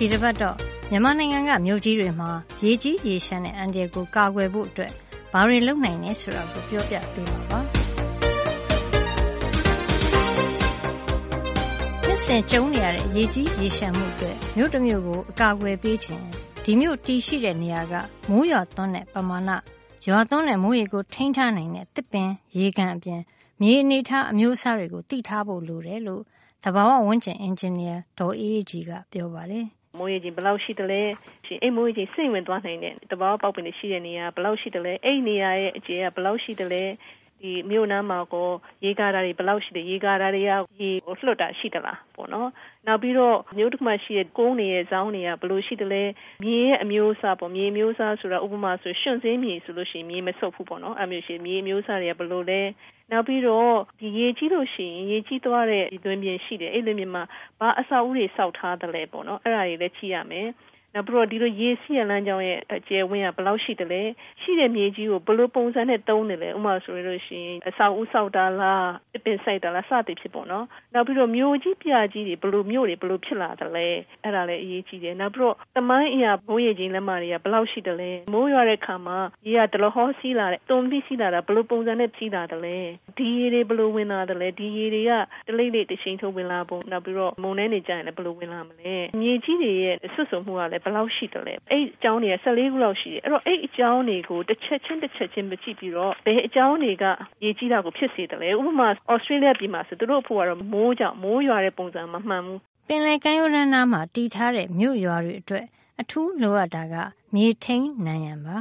ဒီတစ်ပတ်တော့မြန်မာနိုင်ငံကမြို့ကြီးတွေမှာရေကြီးရေရှမ်းတဲ့အန္တရာယ်ကိုကာကွယ်ဖို့အတွက်ဘာတွေလုပ်နိုင်လဲဆိုတာကိုပြောပြပေးမှာပါ။ဖြစ်စဉ်ကြုံနေရတဲ့ရေကြီးရေရှမ်းမှုအတွက်မြို့တစ်မြို့ကိုအကာအကွယ်ပေးခြင်းဒီမြို့တည်ရှိတဲ့နေရာကမိုးရွာသွန်းတဲ့ပမာဏရွာသွန်းတဲ့မိုးရေကိုထိန်းထားနိုင်တဲ့တစ်ပင်ရေကန်အပြင်မြေအနေထားအမျိုးအစားတွေကိုသိထားဖို့လိုတယ်လို့သဘာဝဝန်းကျင်အင်ဂျင်နီယာဒေါ်အေးကြီးကပြောပါတယ် မိုးရေချိန်ဘယ်လောက်ရှိတယ်လဲရှင်အဲ့မိုးရေချိန်စိတ်ဝင်သွားနိုင်တဲ့တဘာပေါက်ပင်တွေရှိတဲ့နေရာဘယ်လောက်ရှိတယ်လဲအဲ့နေရာရဲ့အကျယ်ကဘယ်လောက်ရှိတယ်လဲ ဒီမြို့နားမှာကိုရေကားတာတွေဘယ်လောက်ရှိတယ်ရေကားတာတွေကရေကိုလွှတ်တာရှိသလားပေါ့နော်နောက်ပြီးတော့မြို့တစ်ခုမှရှိတဲ့ကုန်းတွေရဲ့ဇောင်းတွေကဘယ်လိုရှိတယ်လဲမြေရဲ့အမျိုးအစားပေါ့မြေမျိုးစားဆိုတာဥပမာဆိုရှင်စင်းမြေဆိုလို့ရှိရင်မြေမဆုပ်ဘူးပေါ့နော်အမျိုးရှိမြေမျိုးစားတွေကဘယ်လိုလဲနောက်ပြီးတော့ဒီရေကြီးလို့ရှိရင်ရေကြီးသွားတဲ့ဒီသွင်းပြင်ရှိတယ်အဲ့လိုမျိုးမှာဘာအဆောက်အဦတွေစောက်ထားတယ်လဲပေါ့နော်အဲ့ဒါတွေလည်းကြည့်ရမယ် နောက်ပြီးတော့ဒီလိုရေစီးရလမ်းကြောင်းရဲ့အကျယ်ဝန်းကဘယ်လောက်ရှိတယ်လဲရှိတဲ့မြေကြီးကိုဘယ်လိုပုံစံနဲ့တုံးတယ်လဲဥပမာဆိုရလို့ရှိရင်အဆောက်အဦဆောက်တာလားအပင်စိုက်တာလားစသည်ဖြစ်ပေါ့နော်နောက်ပြီးတော့မြို့ကြီးပြကြီးတွေဘယ်လိုမြို့တွေဘယ်လိုဖြစ်လာတယ်လဲအဲ့ဒါလည်းအရေးကြီးတယ်နောက်ပြီးတော့တမိုင်းအရာမိုးရေချင်းလက်မတွေကဘယ်လောက်ရှိတယ်လဲမိုးရွာတဲ့ခါမှာရေကဒလဟောစီးလာတဲ့တုံပြီးစီးလာတာဘယ်လိုပုံစံနဲ့စီးလာတယ်လဲဒီရေတွေဘယ်လိုဝင်လာတယ်လဲဒီရေတွေကတလိမ့်လေးတစ်ချိန်ထုတ်ဝင်လာဖို့နောက်ပြီးတော့မုန်တိုင်းတွေကြာရင်လည်းဘယ်လိုဝင်လာမလဲမြေကြီးတွေရဲ့ဆွတ်ဆုံမှုကလည်းဘယ်လောက်ရှိတယ်လဲအဲ့အကြောင်းတွေက14ခုလောက်ရှိတယ်အဲ့တော့အဲ့အကြောင်းတွေကိုတစ်ချက်ချင်းတစ်ချက်ချင်းမကြည့်ပြီးတော့ဘယ်အကြောင်းတွေကရေကြီးတာကိုဖြစ်စေတယ်လဲဥပမာဩစတြေးလျပြည်မှာဆိုသူတို့အဖို့ကတော့မိုးကြောင့်မိုးရွာတဲ့ပုံစံမမှန်ဘူးပင်လယ်ကမ်းရိုးတန်းနားမှာတည်ထားတဲ့မြို့ရွာတွေအတွက်အထူးလိုအပ်တာကမြေထိန်နံရံပါ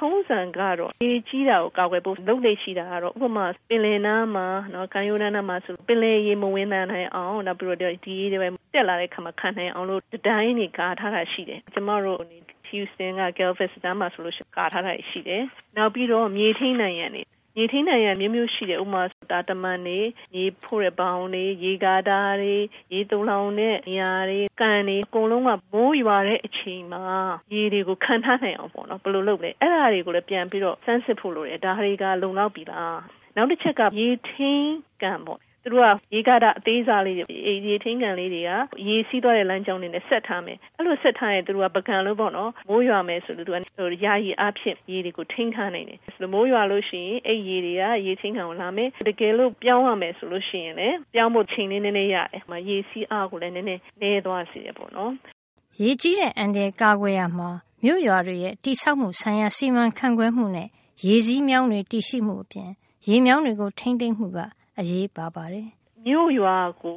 ထုံးစံကတော့ရေကြီးတာကိုကာကွယ်ဖို့လုပ်လေရှိတာကတော့ဥပမာပင်လယ်နားမှာနော်ကမ်းရိုးတန်းနားမှာဆိုပင်လယ်ရေမဝင်နိုင်အောင်နောက်ပြီးတော့ဒီရေတွေတက်လာတဲ့ခါမှာခံနိုင်အောင်လို့တိုင်းတွေကာထားတာရှိတယ်ကျမတို့ Houston က Galveston မှာဆိုလို့ရှိရင်ကာထားတာရှိတယ်နောက်ပြီးတော့မြေထိန်နိုင်ရံနေ ရေထိန်းနိုင်ရမျိုးမျိုးရှိတယ်ဥမာတာတမန်တွေရေဖို့တဲ့ဘောင်တွေရေကားတာတွေရေတုံလောင်တဲ့နေရာတွေကန်တွေအကုန်လုံးကမိုးရွာတဲ့အချိန်မှာရေတွေကိုခံထားနိုင်အောင်ပေါ့နော်ဘယ်လိုလုပ်လဲအဲ့ဒါတွေကိုလည်းပြန်ပြီးတော့စမ်းစစ်ဖို့လိုတယ်ဒါတွေကလုံလောက်ပြီလားနောက်တစ်ချက်ကရေထိန်းကန်ပေါ့ သူတို့ကရေကားတာအသေးစားလေးတွေရေထင်းကန်လေးတွေကရေစီးသွားတဲ့လမ်းကြောင်းတွေနဲ့ဆက်ထားမယ်အဲ့လိုဆက်ထားရင်သူတို့ကပကံလို့ပေါ့နော်မိုးရွာမယ်ဆိုလို့သူကယာယီအဖြစ်ရေတွေကိုထိန်းထားနိုင်တယ်ဆိုလို့မိုးရွာလို့ရှိရင်အဲ့ရေတွေကရေထင်းကန်ကိုလာမယ်တကယ်လို့ပြောင်းရမယ်ဆိုလို့ရှိရင်လည်းပြောင်းဖို့ချိန်လေးနည်းနည်းရတယ်။မရေစီးအားကိုလည်းနည်းနည်းနည်းသွားစေတယ်ပေါ့နော်။ရေကြီးတဲ့အန်ဒီကာကွယ်ရမှာမြို့ရွာတွေရဲ့တိဆောက်မှုဆိုင်ရာစီမံခန့်ခွဲမှုနဲ့ရေစည်းမြောင်းတွေတည်ရှိမှုအပြင်ရေမြောင်းတွေကိုထိမ့်သိမ့်မှုက အရေးပါပါတယ်မြို့ရွာကို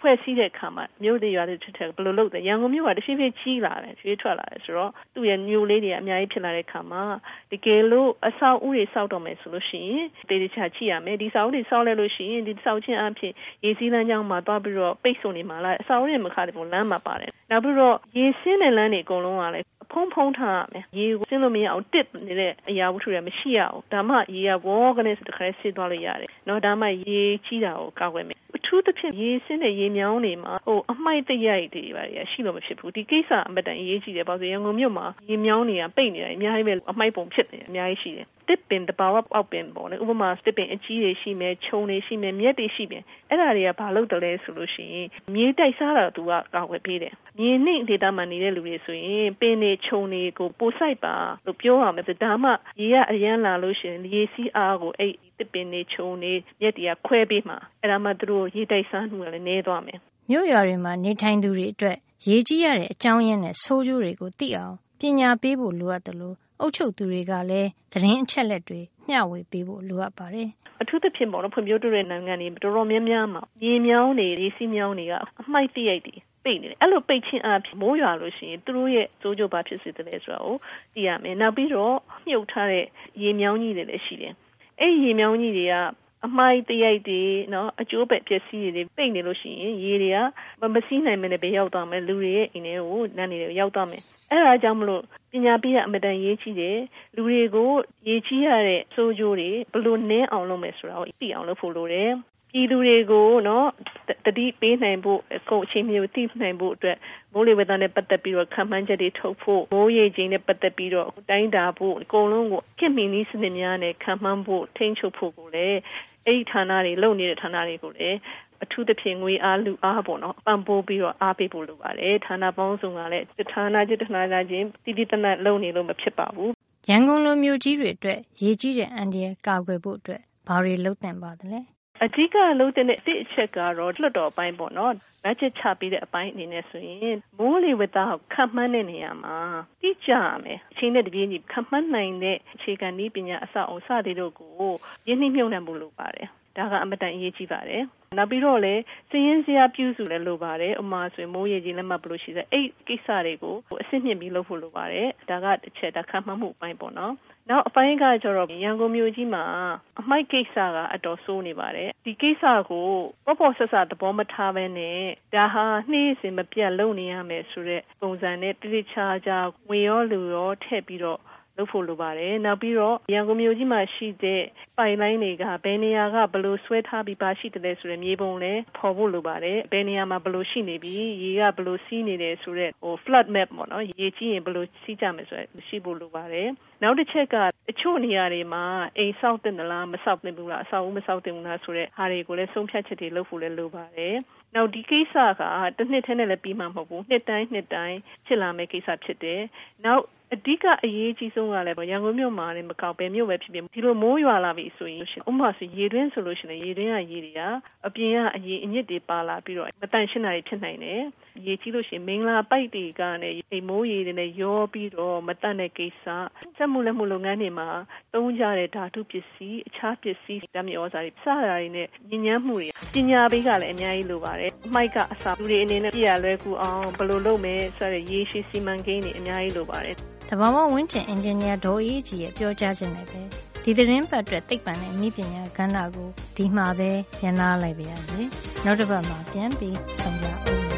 ဖွဲ့စည်းတဲ့အခါမှာမြို့တွေရွာတွေထက်ထက်ဘယ်လိုလုပ်လဲရန်ကုန်မြို့ကတဖြည်းဖြည်းကြီးလာတယ်ရွှေထွက်လာတယ်ဆိုတော့သူ့ရဲ့မြို့လေးတွေအများကြီးဖြစ်လာတဲ့အခါမှာတကယ်လို့အဆောက်အဦတွေစောက်တော့မယ်ဆိုလို့ရှိရင်တေးတခြားချိရမယ်ဒီဆောက်အဦတွေစောက်လိုက်လို့ရှိရင်ဒီဆောက်ချင်းအဖြစ်ရေစည်းလမ်းကြောင်းမှာတွားပြီးတော့ပိတ်ဆို့နေမှာလားအဆောက်အဦတွေမခါတယ်ပုံလမ်းမှာပါတယ်နောက်ပြီးတော့ရေစင်းတဲ့လမ်းတွေအကုန်လုံးကလည်း ဖုံးဖုံးထားရမယ်ရေကိုစင်းလို့မရအောင်တစ်နေတဲ့အရာဝတ္ထုတွေမရှိရအောင်ဒါမှရေကဘောကနေစတခါဆင်းသွားလို့ရတယ်နော်ဒါမှရေကြီးတာကိုကာကွယ်မယ်အထူးသဖြင့်ရေစင်းတဲ့ရေမြောင်းတွေမှာဟိုအမိုက်တရိုက်တွေပါရရှိလို့မဖြစ်ဘူးဒီကိစ္စအမတန်အရေးကြီးတယ်ဘာလို့ရန်ကုန်မြို့မှာရေမြောင်းတွေကပိတ်နေတာအများကြီးပဲအမိုက်ပုံဖြစ်နေတယ်အများကြီးရှိတယ် တစ်ပင်တဘာဝပေါက်ပင်ပေါ့လေဥပမာတစ်ပင်အကြီးတွေရှိမယ်ခြုံတွေရှိမယ်မြက်တွေရှိမယ်အဲ့ဒါတွေကဘာလို့တလဲဆိုလို့ရှိရင်မြေတိုက်စားတာသူကကာကွယ်ပေးတယ်မြေနှိမ့်ဒေတာမှာနေတဲ့လူတွေဆိုရင်ပင်တွေခြုံတွေကိုပိုဆိုင်ပါလို့ပြောရမယ်ဒါမှရေကအရန်လာလို့ရှိရင်ရေစီးအားကိုအဲ့တစ်ပင်တွေခြုံတွေမြက်တွေကခွဲပေးမှာအဲ့ဒါမှသူတို့ရေတိုက်စားမှုကလည်းနည်းသွားမယ်မြို့ရွာတွေမှာနေထိုင်သူတွေအတွက်ရေကြီးရတဲ့အကြောင်းရင်းနဲ့ဆိုးကျိုးတွေကိုသိအောင်ပညာပေးဖို့လိုအပ်တယ်လို့ အုပ်ချုပ်သူတွေကလည်း သတင်းအချက်လက်တွေ မျှဝေပေးဖို့ လိုအပ်ပါတယ်။အထူးသဖြင့်ပေါ့နော်ဖွံ့ဖြိုးတိုးတဲ့ နိုင်ငံတွေ တော်တော်များများမှာ ရေမြောင်းတွေ ရေစီးမြောင်းတွေက အမိုက်တရိုက်တွေ ပိတ်နေတယ် အဲ့လို ပိတ်ခြင်းအဖြစ်မိုးရွာလို့ရှိရင် သူတို့ရဲ့စိုးကြိုးပါဖြစ်စေတယ်ဆိုတာကို သိရမယ် နောက်ပြီးတော့ မြုပ်ထားတဲ့ ရေမြောင်းကြီးတွေလည်း ရှိတယ် အဲ့ရေမြောင်းကြီးတွေက အမိုက်တရိုက်တွေနော်အကျိုးပဲပျက်စီးတွေပိတ်နေလို့ရှိရင်ရေတွေကမစီးနိုင်မနဲ့ပဲရောက်သွားမယ်လူတွေရဲ့အိမ်တွေကိုနန်းနေတွေရောက်သွားမယ်အဲ့ဒါကြောင့်မလို့ပညာပေးရအမတန်ရေးကြီးတယ်လူတွေကိုရေးကြီးရတဲ့စိုးကြိုးတွေဘလို့နင်းအောင်လုပ်မယ်ဆိုတာကိုသိအောင်လုပ်ဖို့လိုတယ် ပြည်သူတွေကိုနော်တတိပေးနိုင်ဖို့အခုအချိန်မျိုးသိနိုင်ဖို့အတွက်မိုးလေဝသနဲ့ပတ်သက်ပြီးတော့ခံမှန်းချက်တွေထုတ်ဖို့မိုးရေချိန်နဲ့ပတ်သက်ပြီးတော့တိုင်းတာဖို့အကုန်လုံးကိုခင်မီနီးစနစ်များနဲ့ခံမှန်းဖို့ထိန်းချုပ်ဖို့ကိုလည်းအဲ့ဒီဌာနတွေလုပ်နေတဲ့ဌာနတွေကိုလည်းအထူးသဖြင့်ငွေအားလူအားပေါ့နော်ပံ့ပိုးပြီးတော့အားပေးဖို့လိုပါတယ်ဌာနပေါင်းစုံကလည်းဌာနချင်းဌာနချင်းတည်တည်တနတ်လုပ်နေလို့မဖြစ်ပါဘူးရန်ကုန်လိုမျိုးကြီးတွေအတွက်ရေကြီးတဲ့အန္တရာယ်ကာကွယ်ဖို့အတွက်ဘာတွေလုပ်သင့်ပါသလဲ အဓိကလုပ်တဲ့အအချက်ကတော့လွှတ်တော်ပိုင်းပေါ့နော်ဘတ်ဂျက်ချပေးတဲ့အပိုင်းအနေနဲ့ဆိုရင်မိုးလေဝသခန့်မှန်းတဲ့နေရာမှာတိကျရမယ်အချိန်နဲ့တပြေးညီခန့်မှန်းနိုင်တဲ့အခြေခံနည်းပညာအစအုံစသည်တို့ကိုရင်းနှီးမြှုပ်နှံမှုလုပ်ပါတယ် ဒါကအမတန်အရေးကြီးပါတယ်နောက်ပြီးတော့လည်းစည်ရင်းစရာပြုစုလည်းလိုပါတယ်ဥမာဆိုရင်မိုးရေကြီးလက်မှတ်ဘလို့ရှိတဲ့အဲ့ကိစ္စတွေကိုအစစ်မြင့်ပြီးလုပ်ဖို့လိုပါတယ်ဒါကတစ်ချက်ဒါခံမှတ်မှုအပိုင်းပေါ့နော်နောက်အပိုင်းကကျတော့ရန်ကုန်မြို့ကြီးမှာအမိုက်ကိစ္စကအတော်ဆိုးနေပါတယ်ဒီကိစ္စကိုပေါ့ပေါ့ဆက်ဆက်သဘောမထားဘဲနဲ့ဒါဟာနှီးစင်မပြတ်လုပ်နေရမယ်ဆိုတဲ့ပုံစံနဲ့တိတိကျကျငွေရောလူရောထည့်ပြီးတော့ လုပ်ဖို့လိုပါတယ်။နောက်ပြီးတော့ရန်ကုန်မြို့ကြီးမှာရှိတဲ့ပိုင်လိုင်းတွေကဘယ်နေရာကဘလို့ဆွဲထားပြီးပါရှိတယ်ဆိုတဲ့မြေပုံလည်းဖော်ဖို့လိုပါတယ်။ဘယ်နေရာမှာဘလို့ရှိနေပြီးရေကဘလို့စီးနေတယ်ဆိုတဲ့ဟို flood map ပေါ့နော်။ရေကြီးရင်ဘလို့စီးကြမယ်ဆိုရရှိဖို့လိုပါတယ်။နောက်တစ်ချက်ကအချို့နေရာတွေမှာအိမ်ဆောက်တင်သလားမဆောက်တင်ဘူးလားအဆောက်အဦမဆောက်တင်ဘူးလားဆိုတဲ့ဟာတွေကိုလည်းဆုံးဖြတ်ချက်တွေလုပ်ဖို့လည်းလိုပါတယ်။ နောက်ဒီကိစ္စကတစ်နှစ်ထဲနဲ့လည်းပြီးမှမဟုတ်ဘူး။နှစ်တိုင်းနှစ်တိုင်းဖြစ်လာမယ့်ကိစ္စဖြစ်တယ်။နောက်အဓိကအရေးကြီးဆုံးကလည်းရန်ကုန်မြို့မှာလည်းမကောက်ပဲမြို့ပဲဖြစ်ဖြစ်ဒီလိုမိုးရွာလာပြီဆိုရင်ဥပမာဆိုရေတွင်းဆိုလို့ရှိရင်ရေတွင်းကရေတွေကအပြင်ကအရေအညစ်တွေပါလာပြီးတော့မတန့်ရှင်းတာတွေဖြစ်နိုင်တယ်ရေကြီးလို့ရှိရင်မင်္ဂလာပိုက်တွေကလည်းအိမ်မိုးရေတွေနဲ့ရောပြီးတော့မတန့်တဲ့ကိစ္စစက်မှုလက်မှုလုပ်ငန်းတွေမှာသုံးကြတဲ့ဓာတုပစ္စည်းအခြားပစ္စည်းဓာတ်မြေဩဇာတွေစတာတွေနဲ့ညဉ့်ညမ်းမှုတွေပညာပေးကလည်းအများကြီးလိုပါတယ်အမိုက်ကအစာလူတွေအနေနဲ့ပြရလွယ်ကူအောင်ဘယ်လိုလုပ်မယ်ဆိုတဲ့ရေရှိစီမံကိန်းတွေအများကြီးလိုပါတယ်တဘာဝဝင်းကျင်အင်ဂျင်နီယာဒေါ်အေးကြီးရဲ့ပြောကြားခြင်းနဲ့ပဲဒီသတင်းပတ်အတွက်သိပ္ပံနဲ့ဤပညာကဏ္ဍကိုဒီမှာပဲညှနာလိုက်ပါရစေနောက်တစ်ပတ်မှာပြန်ပြီးဆုံကြအောင်